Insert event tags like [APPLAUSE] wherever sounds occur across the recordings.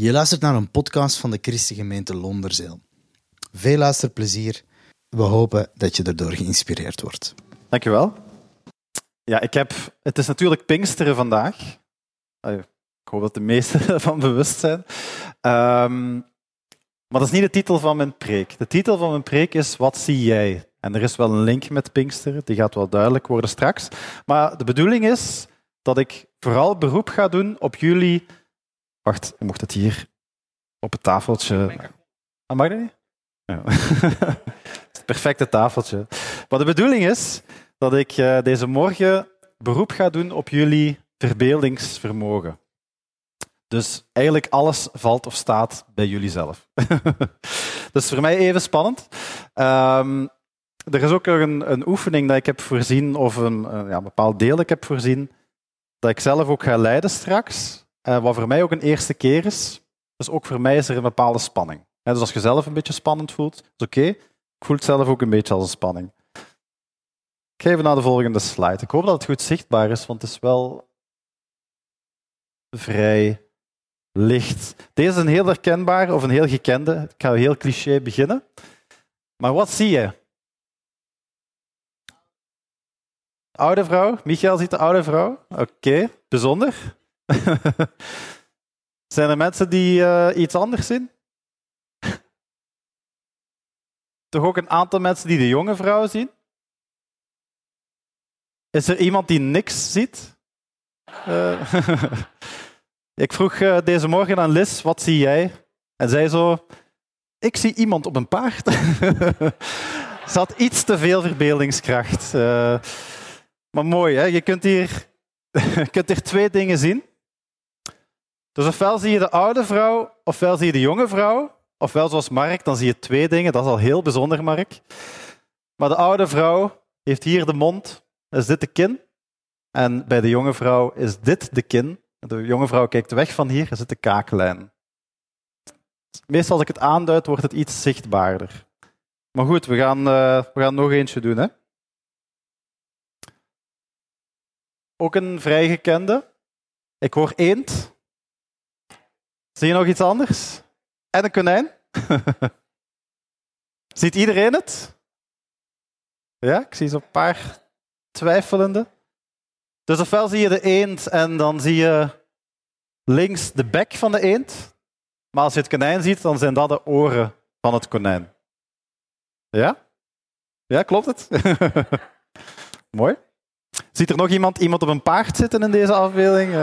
Je luistert naar een podcast van de Christengemeente Londerzeel. Veel luisterplezier. We hopen dat je erdoor geïnspireerd wordt. Dankjewel. Ja, ik heb, het is natuurlijk Pinksteren vandaag. Ik hoop dat de meesten [LAUGHS] ervan bewust zijn. Um, maar dat is niet de titel van mijn preek. De titel van mijn preek is Wat zie jij? En er is wel een link met Pinksteren, die gaat wel duidelijk worden straks. Maar de bedoeling is dat ik vooral beroep ga doen op jullie. Wacht, mocht het hier op het tafeltje. Ah, mag dat niet? Ja. [LAUGHS] het perfecte tafeltje. Maar de bedoeling is dat ik uh, deze morgen beroep ga doen op jullie verbeeldingsvermogen. Dus eigenlijk alles valt of staat bij jullie zelf. [LAUGHS] dus voor mij even spannend. Um, er is ook een, een, oefening dat ik heb voorzien, of een, ja, een bepaald deel dat ik heb voorzien, dat ik zelf ook ga leiden straks. Uh, wat voor mij ook een eerste keer is. Dus ook voor mij is er een bepaalde spanning. Dus als je zelf een beetje spannend voelt, is oké. Ik voel het zelf ook een beetje als een spanning. Ik ga even naar de volgende slide. Ik hoop dat het goed zichtbaar is, want het is wel vrij licht. Deze is een heel herkenbare of een heel gekende. Ik ga heel cliché beginnen. Maar wat zie je? Oude vrouw? Michael ziet de oude vrouw? Oké, bijzonder. [LAUGHS] Zijn er mensen die uh, iets anders zien? [LAUGHS] Toch ook een aantal mensen die de jonge vrouw zien? Is er iemand die niks ziet? Uh, [LAUGHS] Ik vroeg uh, deze morgen aan Liz, wat zie jij? En zij zo, ik zie iemand op een paard. Ze had iets te veel verbeeldingskracht. Maar mooi, hè? je kunt hier, je kunt hier twee dingen zien. Dus ofwel zie je de oude vrouw, ofwel zie je de jonge vrouw. Ofwel zoals Mark, dan zie je twee dingen. Dat is al heel bijzonder, Mark. Maar de oude vrouw heeft hier de mond, is dit de kin. En bij de jonge vrouw is dit de kin. De jonge vrouw kijkt weg van hier, er zit de kaaklijn. Meestal als ik het aanduid, wordt het iets zichtbaarder. Maar goed, we gaan, uh, we gaan nog eentje doen. Hè? Ook een vrij gekende. Ik hoor eend. Zie je nog iets anders? En een konijn. [LAUGHS] Ziet iedereen het? Ja, ik zie zo'n paar twijfelende. Dus ofwel zie je de eend en dan zie je links de bek van de eend. Maar als je het konijn ziet, dan zijn dat de oren van het konijn. Ja? Ja, klopt het? [LAUGHS] Mooi. Ziet er nog iemand, iemand op een paard zitten in deze afbeelding? [LAUGHS]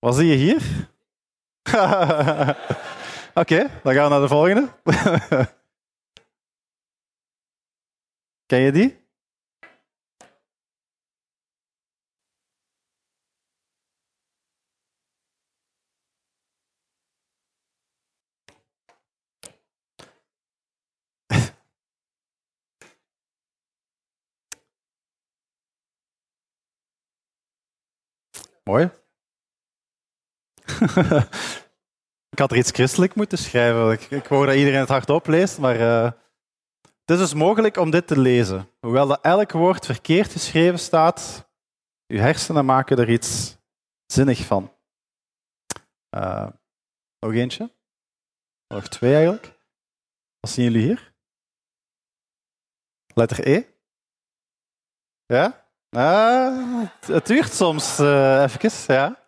Wat zie je hier? [LAUGHS] Oké, dan gaan we naar de volgende. [LAUGHS] Ken je die? [LAUGHS] Mooi. Ik had er iets christelijk moeten schrijven. Ik, ik dat iedereen het hardop leest, maar uh, het is dus mogelijk om dit te lezen. Hoewel dat elk woord verkeerd geschreven staat, uw hersenen maken er iets zinnig van. Uh, nog eentje. Nog twee eigenlijk. Wat zien jullie hier? Letter E. Ja? Ah, het duurt soms uh, even, ja.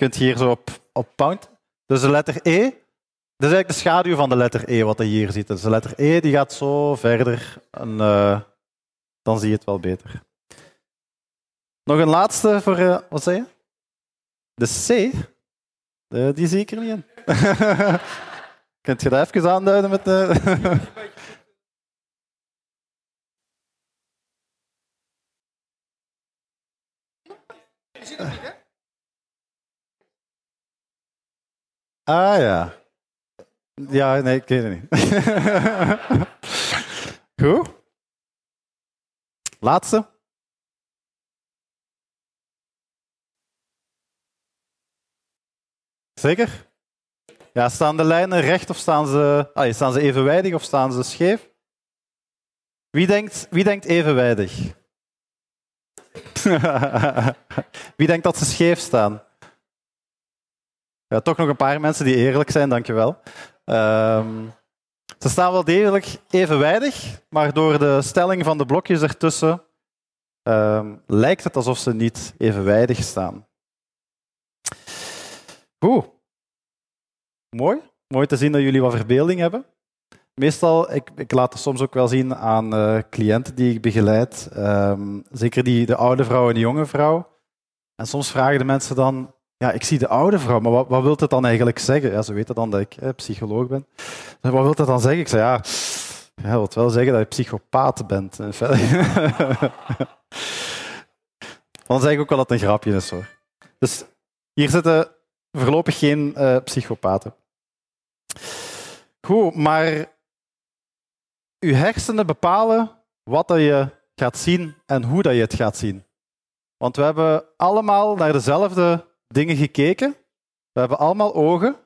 Kunt hier zo op, op pound. Dus de letter E, dat is eigenlijk de schaduw van de letter E wat je hier ziet. Dus de letter E die gaat zo verder en uh, dan zie je het wel beter. Nog een laatste voor, uh, wat zei je? De C, de, die zie ik er niet in. [LAUGHS] Kunt je dat even aanduiden met [LAUGHS] de... Ah ja. Ja, nee, ik ken het niet. [LAUGHS] Goed. Laatste. Zeker? Ja, staan de lijnen recht of staan ze, ah, staan ze evenwijdig of staan ze scheef? Wie denkt, wie denkt evenwijdig? [LAUGHS] Wie denkt dat ze scheef staan? Ja, toch nog een paar mensen die eerlijk zijn, dankjewel. Um, ze staan wel degelijk evenwijdig, maar door de stelling van de blokjes ertussen um, lijkt het alsof ze niet evenwijdig staan. Goed. Mooi. Mooi te zien dat jullie wat verbeelding hebben. Meestal, ik, ik laat het soms ook wel zien aan uh, cliënten die ik begeleid. Um, zeker die, de oude vrouw en de jonge vrouw. En soms vragen de mensen dan, ja, ik zie de oude vrouw, maar wat, wat wil het dan eigenlijk zeggen? Ja, ze weten dan dat ik eh, psycholoog ben. Wat wil het dan zeggen? Ik zei, ja, ja, dat wil wel zeggen dat je psychopaat bent. dan zeg ik ook wel dat het een grapje is hoor. Dus hier zitten voorlopig geen uh, psychopaten. Goed, maar uw hersenen bepalen wat dat je gaat zien en hoe dat je het gaat zien. Want we hebben allemaal naar dezelfde dingen gekeken. We hebben allemaal ogen.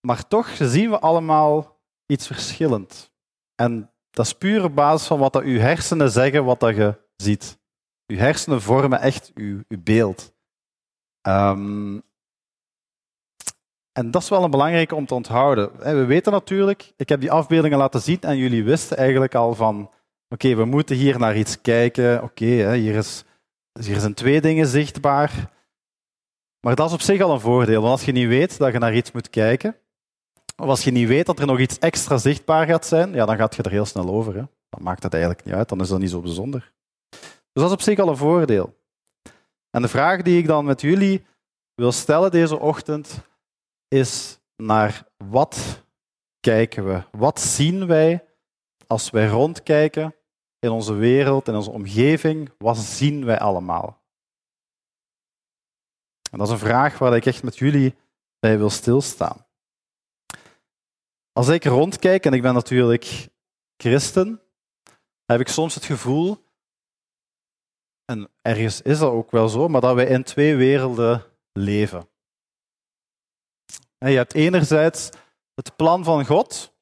Maar toch zien we allemaal iets verschillend. En dat is puur op basis van wat dat uw hersenen zeggen, wat dat je ziet. Uw hersenen vormen echt uw, uw beeld. Um, en dat is wel een belangrijke om te onthouden. We weten natuurlijk, ik heb die afbeeldingen laten zien en jullie wisten eigenlijk al van, oké, we moeten hier naar iets kijken. Oké, hier, is, hier zijn twee dingen zichtbaar. Maar dat is op zich al een voordeel. Want als je niet weet dat je naar iets moet kijken, of als je niet weet dat er nog iets extra zichtbaar gaat zijn, ja, dan gaat je er heel snel over. Hè. Dan maakt het eigenlijk niet uit, dan is dat niet zo bijzonder. Dus dat is op zich al een voordeel. En de vraag die ik dan met jullie wil stellen deze ochtend is naar wat kijken we? Wat zien wij als wij rondkijken in onze wereld, in onze omgeving? Wat zien wij allemaal? En dat is een vraag waar ik echt met jullie bij wil stilstaan. Als ik rondkijk, en ik ben natuurlijk christen, heb ik soms het gevoel, en ergens is dat ook wel zo, maar dat wij in twee werelden leven. Je hebt enerzijds het plan van God.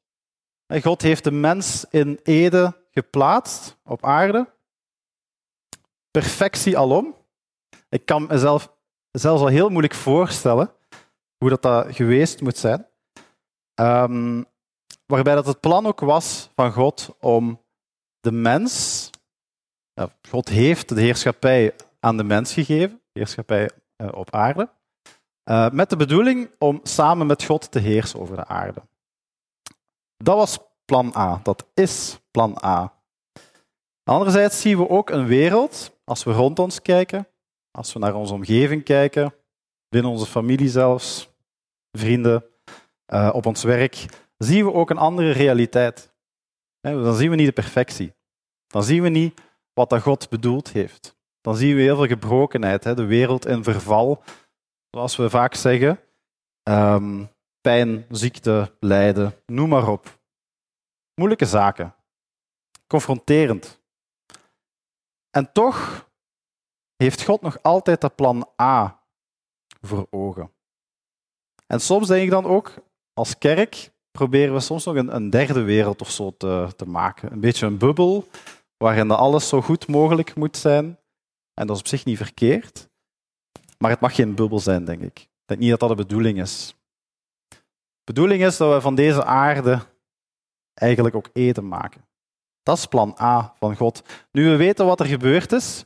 God heeft de mens in Ede geplaatst op aarde. Perfectie alom. Ik kan mezelf zelfs al heel moeilijk voorstellen hoe dat, dat geweest moet zijn. Um, waarbij dat het plan ook was van God om de mens. God heeft de heerschappij aan de mens gegeven, heerschappij eh, op aarde. Uh, met de bedoeling om samen met God te heersen over de aarde. Dat was plan A. Dat is plan A. Anderzijds zien we ook een wereld, als we rond ons kijken, als we naar onze omgeving kijken, binnen onze familie zelfs, vrienden, uh, op ons werk, zien we ook een andere realiteit. Dan zien we niet de perfectie. Dan zien we niet wat dat God bedoeld heeft. Dan zien we heel veel gebrokenheid, de wereld in verval, zoals we vaak zeggen. Um, pijn, ziekte, lijden, noem maar op. Moeilijke zaken. Confronterend. En toch heeft God nog altijd dat plan A voor ogen. En soms denk ik dan ook, als kerk proberen we soms nog een, een derde wereld of zo te, te, maken. Een beetje een bubbel waarin alles zo goed mogelijk moet zijn. En dat is op zich niet verkeerd. Maar het mag geen bubbel zijn, denk ik. Ik denk niet dat dat de bedoeling is. De bedoeling is dat we van deze aarde eigenlijk ook eten maken. Dat is plan A van God. Nu we weten wat er gebeurd is,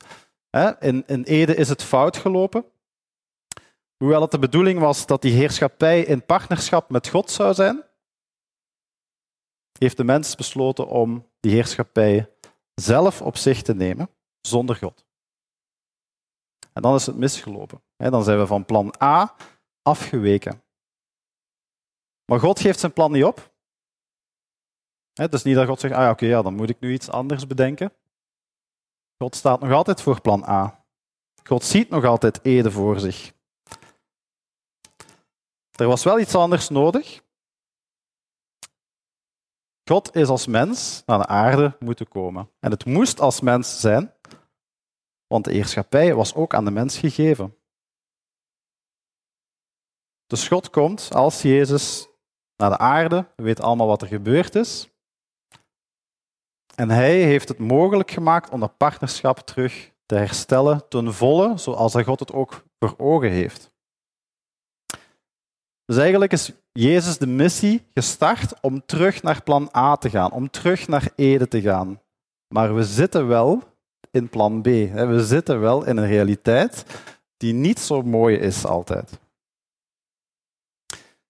in, in Ede is het fout gelopen. Hoewel het de bedoeling was dat die heerschappij in partnerschap met God zou zijn, heeft de mens besloten om die heerschappij zelf op zich te nemen, zonder God. En dan is het misgelopen. Dan zijn we van plan A afgeweken. Maar God geeft zijn plan niet op. Het is niet dat God zegt, ah oké, ja, dan moet ik nu iets anders bedenken. God staat nog altijd voor plan A. God ziet nog altijd Ede voor zich. Er was wel iets anders nodig. God is als mens naar de aarde moeten komen. En het moest als mens zijn, want de heerschappij was ook aan de mens gegeven. Dus God komt als Jezus naar de aarde. We weten allemaal wat er gebeurd is. En hij heeft het mogelijk gemaakt om dat partnerschap terug te herstellen ten volle, zoals dat God het ook voor ogen heeft. Dus eigenlijk is Jezus de missie gestart om terug naar plan A te gaan, om terug naar Ede te gaan. Maar we zitten wel in plan B. We zitten wel in een realiteit die niet zo mooi is altijd.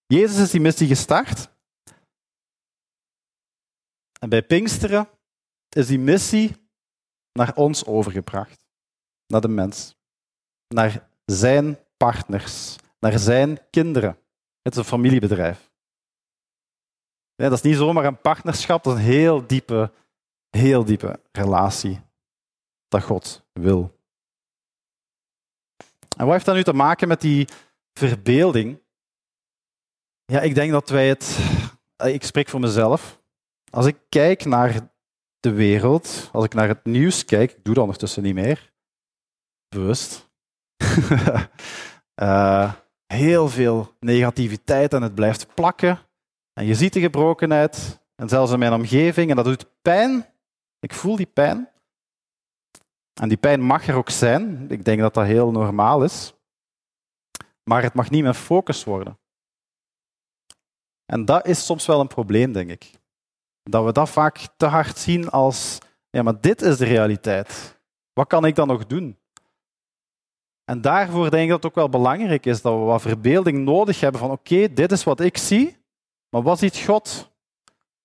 Jezus is die missie gestart. En bij Pinksteren is die missie naar ons overgebracht. Naar de mens. Naar zijn partners. Naar zijn kinderen. Het is een familiebedrijf. Dat is niet zomaar een partnerschap, dat is een heel diepe, heel diepe relatie dat God wil. En wat heeft dat nu te maken met die verbeelding? Ja, ik denk dat wij het. Ik spreek voor mezelf. Als ik kijk naar de wereld, als ik naar het nieuws kijk, ik doe dat ondertussen niet meer, bewust. uh, [LAUGHS] heel veel negativiteit en het blijft plakken. En je ziet de gebrokenheid, en zelfs in mijn omgeving, en dat doet pijn. Ik voel die pijn. En die pijn mag er ook zijn. Ik denk dat dat heel normaal is. Maar het mag niet mijn focus worden. En dat is soms wel een probleem, denk ik. Dat we dat vaak te hard zien als, ja, maar dit is de realiteit. Wat kan ik dan nog doen? En daarvoor denk ik dat het ook wel belangrijk is dat we wat verbeelding nodig hebben van oké, dit is wat ik zie, maar wat ziet God?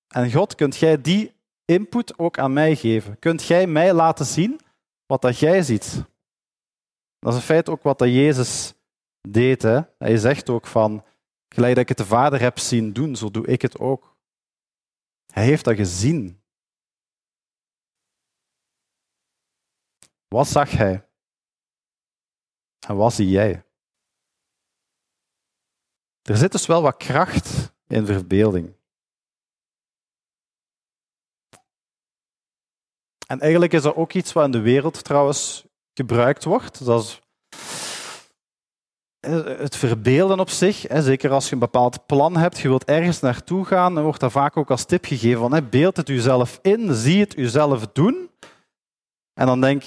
En God, kunt jij die input ook aan mij geven? Kunt jij mij laten zien wat dat jij ziet? Dat is in feite ook wat dat Jezus deed. Hè? Hij zegt ook van, gelijk dat ik het de Vader heb zien doen, zo doe ik het ook. Hij heeft dat gezien. Wat zag hij? En wat zie jij? Er zit dus wel wat kracht in verbeelding. En eigenlijk is dat ook iets wat in de wereld trouwens gebruikt wordt. Dat is het verbeelden op zich, zeker als je een bepaald plan hebt, je wilt ergens naartoe gaan, dan wordt dat vaak ook als tip gegeven van beeld het jezelf in, zie het jezelf doen. En dan denk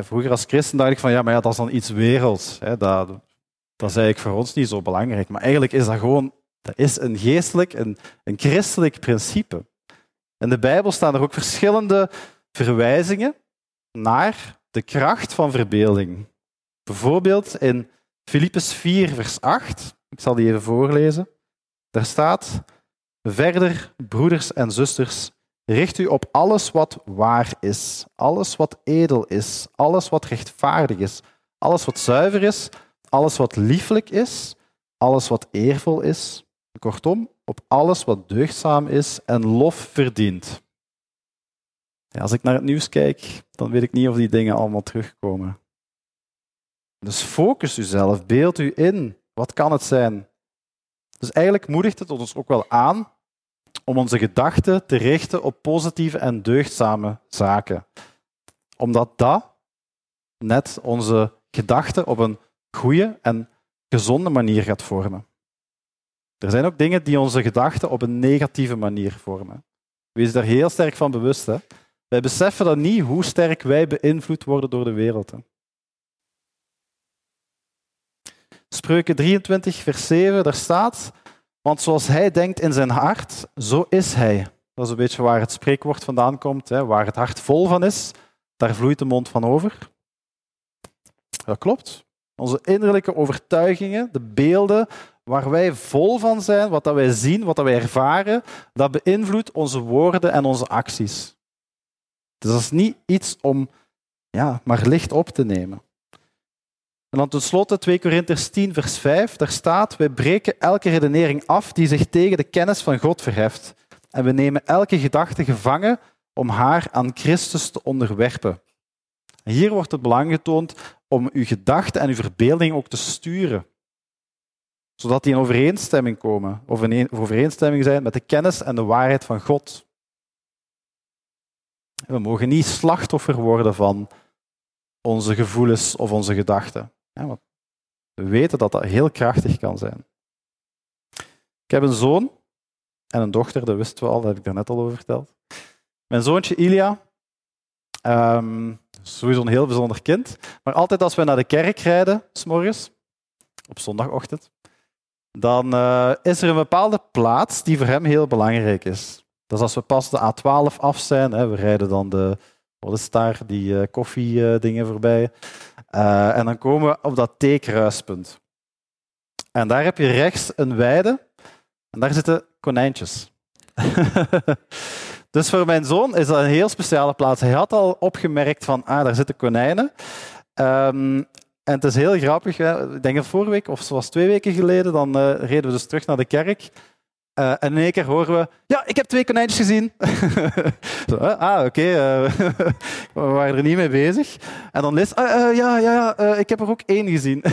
vroeger als christen dacht ik van ja, maar ja, dat is dan iets werelds. Dat, dat is eigenlijk voor ons niet zo belangrijk. Maar eigenlijk is dat gewoon, dat is een geestelijk, een, een christelijk principe. In de Bijbel staan er ook verschillende verwijzingen naar de kracht van verbeelding. Bijvoorbeeld in Filippus 4, vers 8. Ik zal die even voorlezen. Daar staat: Verder, broeders en zusters, richt u op alles wat waar is, alles wat edel is, alles wat rechtvaardig is, alles wat zuiver is, alles wat lieflijk is, alles wat eervol is. Kortom, op alles wat deugdzaam is en lof verdient. Ja, als ik naar het nieuws kijk, dan weet ik niet of die dingen allemaal terugkomen. Dus focus uzelf, beeld u in. Wat kan het zijn? Dus eigenlijk moedigt het ons ook wel aan om onze gedachten te richten op positieve en deugdzame zaken. Omdat dat net onze gedachten op een goede en gezonde manier gaat vormen. Er zijn ook dingen die onze gedachten op een negatieve manier vormen. Wees daar heel sterk van bewust. Hè? Wij beseffen dan niet hoe sterk wij beïnvloed worden door de wereld. Spreuken 23, vers 7, daar staat: Want zoals hij denkt in zijn hart, zo is hij. Dat is een beetje waar het spreekwoord vandaan komt. Hè? Waar het hart vol van is, daar vloeit de mond van over. Dat klopt. Onze innerlijke overtuigingen, de beelden waar wij vol van zijn, wat dat wij zien, wat dat wij ervaren, dat beïnvloedt onze woorden en onze acties. Dus dat is niet iets om ja, maar licht op te nemen. En dan tenslotte 2 Korinther 10, vers 5, daar staat, wij breken elke redenering af die zich tegen de kennis van God verheft. En we nemen elke gedachte gevangen om haar aan Christus te onderwerpen. hier wordt het belang getoond om uw gedachten en uw verbeelding ook te sturen. Zodat die in overeenstemming komen, of in overeenstemming zijn met de kennis en de waarheid van God. We mogen niet slachtoffer worden van onze gevoelens of onze gedachten. We weten dat dat heel krachtig kan zijn. Ik heb een zoon en een dochter, dat wisten we al, dat heb ik daar net al over verteld. Mijn zoontje Ilia, um, Sowieso een heel bijzonder kind. Maar altijd als we naar de kerk rijden, s'morgens, op zondagochtend, dan uh, is er een bepaalde plaats die voor hem heel belangrijk is. Dus als we pas de A12 af zijn, hè, we rijden dan de, wat is daar, die uh, koffiedingen voorbij, uh, en dan komen we op dat T-kruispunt. En daar heb je rechts een weide en daar zitten konijntjes. [LAUGHS] dus voor mijn zoon is dat een heel speciale plaats. Hij had al opgemerkt van, ah, daar zitten konijnen. Um, en het is heel grappig. Ik denk dat vorige week, of zoals twee weken geleden, dan uh, reden we dus terug naar de kerk. Uh, en in één keer horen we, ja, ik heb twee konijntjes gezien. [LAUGHS] Zo, ah, oké, uh, [LAUGHS] we waren er niet mee bezig. En dan Liz, uh, ja, ja, ja ik heb er ook één gezien.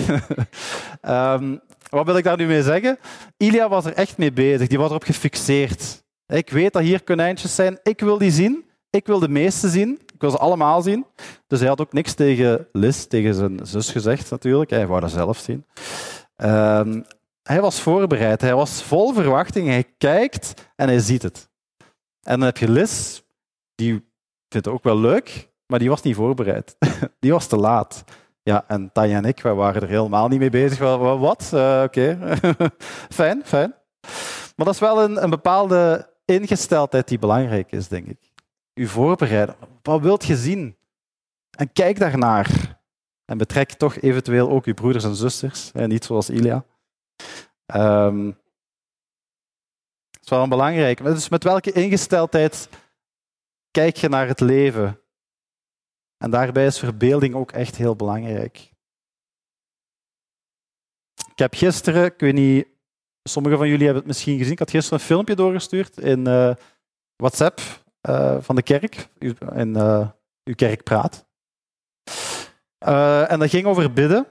um, [LAUGHS] wat wil ik daar nu mee zeggen? Ilia was er echt mee bezig, die was erop gefixeerd. Ik weet dat hier konijntjes zijn, ik wil die zien, ik wil de meeste zien. Ik wil ze allemaal zien. Dus hij had ook niks tegen Liz, tegen zijn zus gezegd natuurlijk. Hij wou dat zelf zien. Um, hij was voorbereid. Hij was vol verwachting. Hij kijkt en hij ziet het. En dan heb je Liz, die vindt het ook wel leuk, maar die was niet voorbereid. [LAUGHS] Die was te laat. Ja, en Tanja en ik, wij waren er helemaal niet mee bezig. Wat? Uh, Oké, okay. [LAUGHS] fijn, fijn. Maar dat is wel een, een bepaalde ingesteldheid die belangrijk is, denk ik u voorbereiden. Wat wilt je zien? En kijk daarnaar. En betrek toch eventueel ook uw broeders en zusters, hè, niet zoals Ilia. Um, dat is wel een belangrijke. Dus met welke ingesteldheid kijk je naar het leven? En daarbij is verbeelding ook echt heel belangrijk. Ik heb gisteren, ik weet niet, sommigen van jullie hebben het misschien gezien, ik had gisteren een filmpje doorgestuurd in uh, WhatsApp uh, van de kerk, in uh, uw kerk praat. En dat ging over bidden.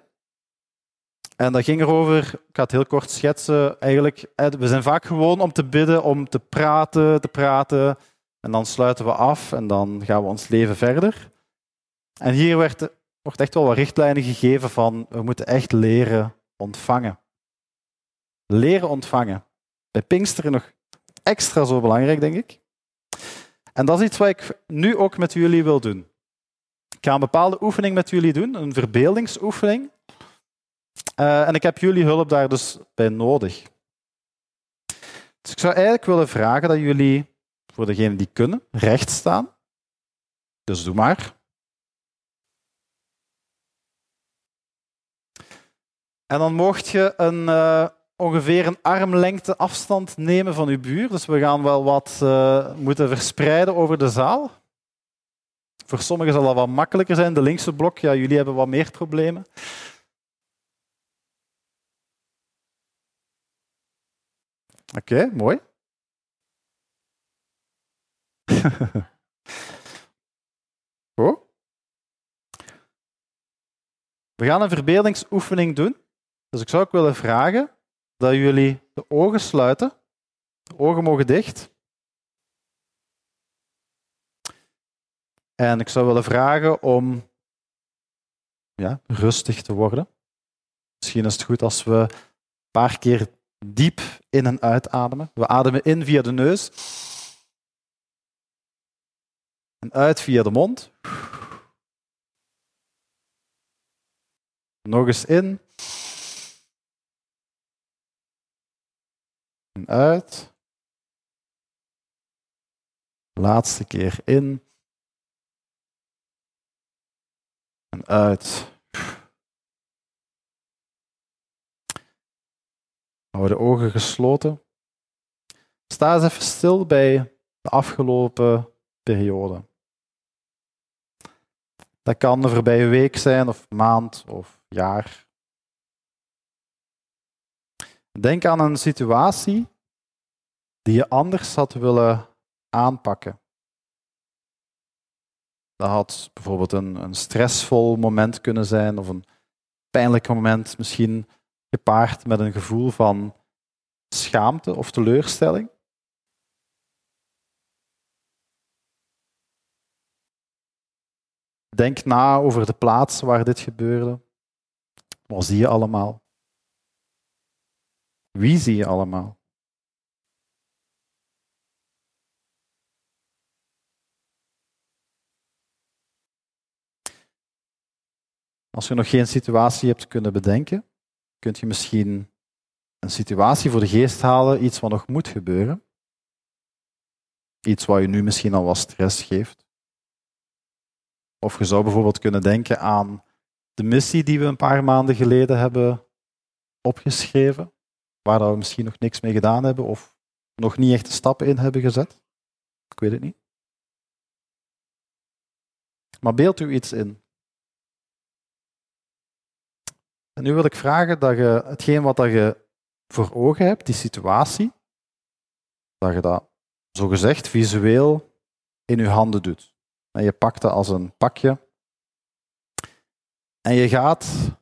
En dat ging erover, ik ga het heel kort schetsen, eigenlijk, we zijn vaak gewoon om te bidden, om te praten, te praten, en dan sluiten we af en dan gaan we ons leven verder. En hier werd, wordt echt wel wat richtlijnen gegeven van, we moeten echt leren ontvangen. Leren ontvangen. Bij Pinksteren nog extra zo belangrijk, denk ik. En dat is iets wat ik nu ook met jullie wil doen. Ik ga een bepaalde oefening met jullie doen, een verbeeldingsoefening. Uh, en ik heb jullie hulp daar dus bij nodig. Dus ik zou eigenlijk willen vragen dat jullie, voor degenen die kunnen, recht staan. Dus doe maar. En dan mocht je een, uh, ongeveer een armlengte afstand nemen van uw buur. Dus we gaan wel wat uh, moeten verspreiden over de zaal. Voor sommigen zal dat wat makkelijker zijn. De linkse blok, ja, jullie hebben wat meer problemen. Oké, mooi. [LAUGHS] Goed. We gaan een verbeeldingsoefening doen. Dus ik zou ook willen vragen dat jullie de ogen sluiten. De ogen mogen dicht. En ik zou willen vragen om ja, rustig te worden. Misschien is het goed als we een paar keer diep in en uitademen. We ademen in via de neus. En uit via de mond. Nog eens in. En uit. Laatste keer in. En uit. Hou de ogen gesloten. Sta eens even stil bij de afgelopen periode. Dat kan de voorbije week zijn, of maand, of jaar. Denk aan een situatie die je anders had willen aanpakken. Dat had bijvoorbeeld een, een stressvol moment kunnen zijn of een pijnlijk moment, misschien gepaard met een gevoel van schaamte of teleurstelling. Denk na over de plaats waar dit gebeurde. Wat zie je allemaal? Wie zie je allemaal? Als je nog geen situatie hebt kunnen bedenken, kunt je misschien een situatie voor de geest halen, iets wat nog moet gebeuren. Iets wat je nu misschien al wat stress geeft. Of je zou bijvoorbeeld kunnen denken aan de missie die we een paar maanden geleden hebben opgeschreven, waar we misschien nog niks mee gedaan hebben of nog niet echt stappen in hebben gezet. Ik weet het niet. Maar beeld u iets in. Nu wil ik vragen dat je hetgeen wat dat je voor ogen hebt, die situatie, dat je dat zogezegd visueel in je handen doet. En je pakt dat als een pakje. En je gaat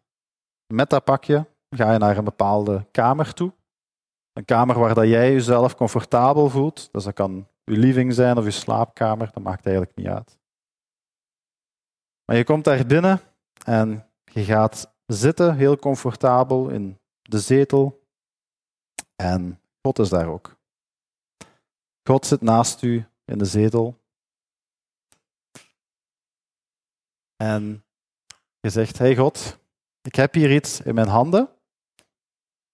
met dat pakje ga je naar een bepaalde kamer toe. Een kamer waar dat jij jezelf comfortabel voelt. Dus dat kan je living zijn of je slaapkamer, dat maakt eigenlijk niet uit. Maar je komt daar binnen en je gaat zitten, heel comfortabel in de zetel. En God is daar ook. God zit naast u in de zetel. En je zegt, hey God, ik heb hier iets in mijn handen.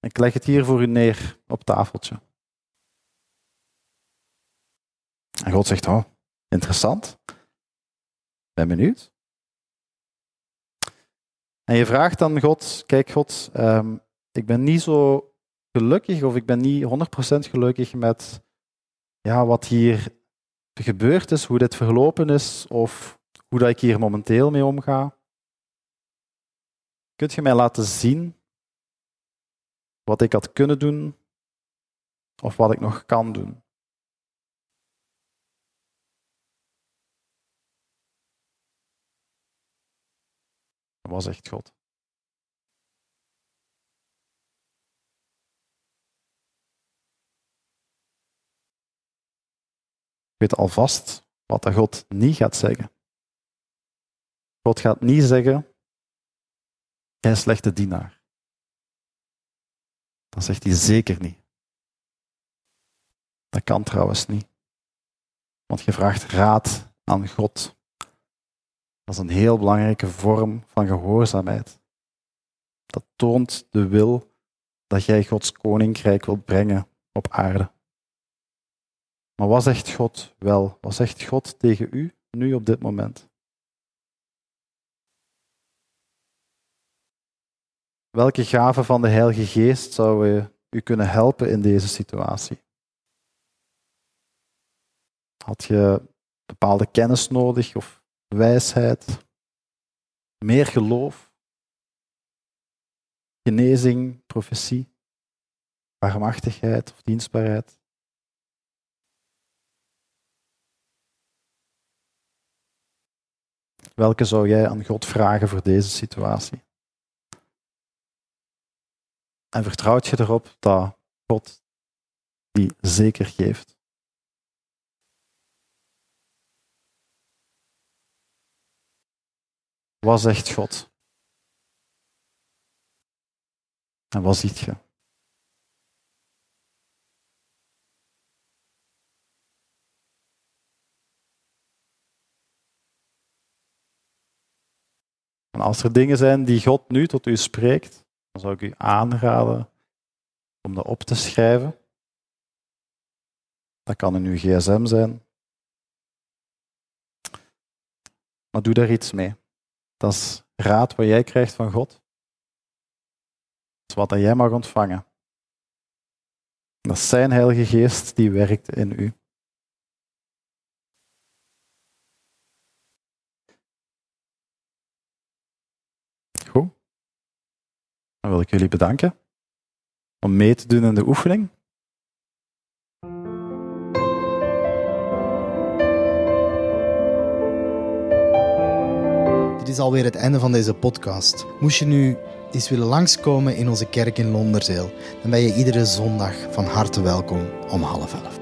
Ik leg het hier voor u neer op tafeltje. En God zegt, oh, interessant. Ben benieuwd. En je vraagt dan God, kijk God, um, ik ben niet zo gelukkig of ik ben niet 100% gelukkig met ja, wat hier gebeurd is, hoe dit verlopen is of hoe dat ik hier momenteel mee omga. Kunt je mij laten zien wat ik had kunnen doen of wat ik nog kan doen? Was echt God. Ik weet alvast wat dat God niet gaat zeggen. God gaat niet zeggen, jij slechte dienaar. Dat zegt hij zeker niet. Dat kan trouwens niet. Want je vraagt raad aan God. Dat is een heel belangrijke vorm van gehoorzaamheid. Dat toont de wil dat jij Gods koninkrijk wilt brengen op aarde. Maar wat zegt God wel? Wat zegt God tegen u nu op dit moment? Welke gave van de Heilige Geest zou u kunnen helpen in deze situatie? Had je bepaalde kennis nodig of wijsheid? Meer geloof? Genezing, profetie? Barmachtigheid of dienstbaarheid? Welke zou jij aan God vragen voor deze situatie? En vertrouwt je erop dat God die zeker geeft? Wat zegt God? En wat ziet je? Als er dingen zijn die God nu tot u spreekt, dan zou ik u aanraden om dat op te schrijven. Dat kan in uw gsm zijn. Maar doe daar iets mee. Dat is raad wat jij krijgt van God. Dat is wat jij mag ontvangen. Dat is zijn Heilige Geest die werkt in u. Dan wil ik jullie bedanken om mee te doen in de oefening. Dit is alweer het einde van deze podcast. Moest je nu eens willen langskomen in onze kerk in Londerzeel, dan ben je iedere zondag van harte welkom om half elf.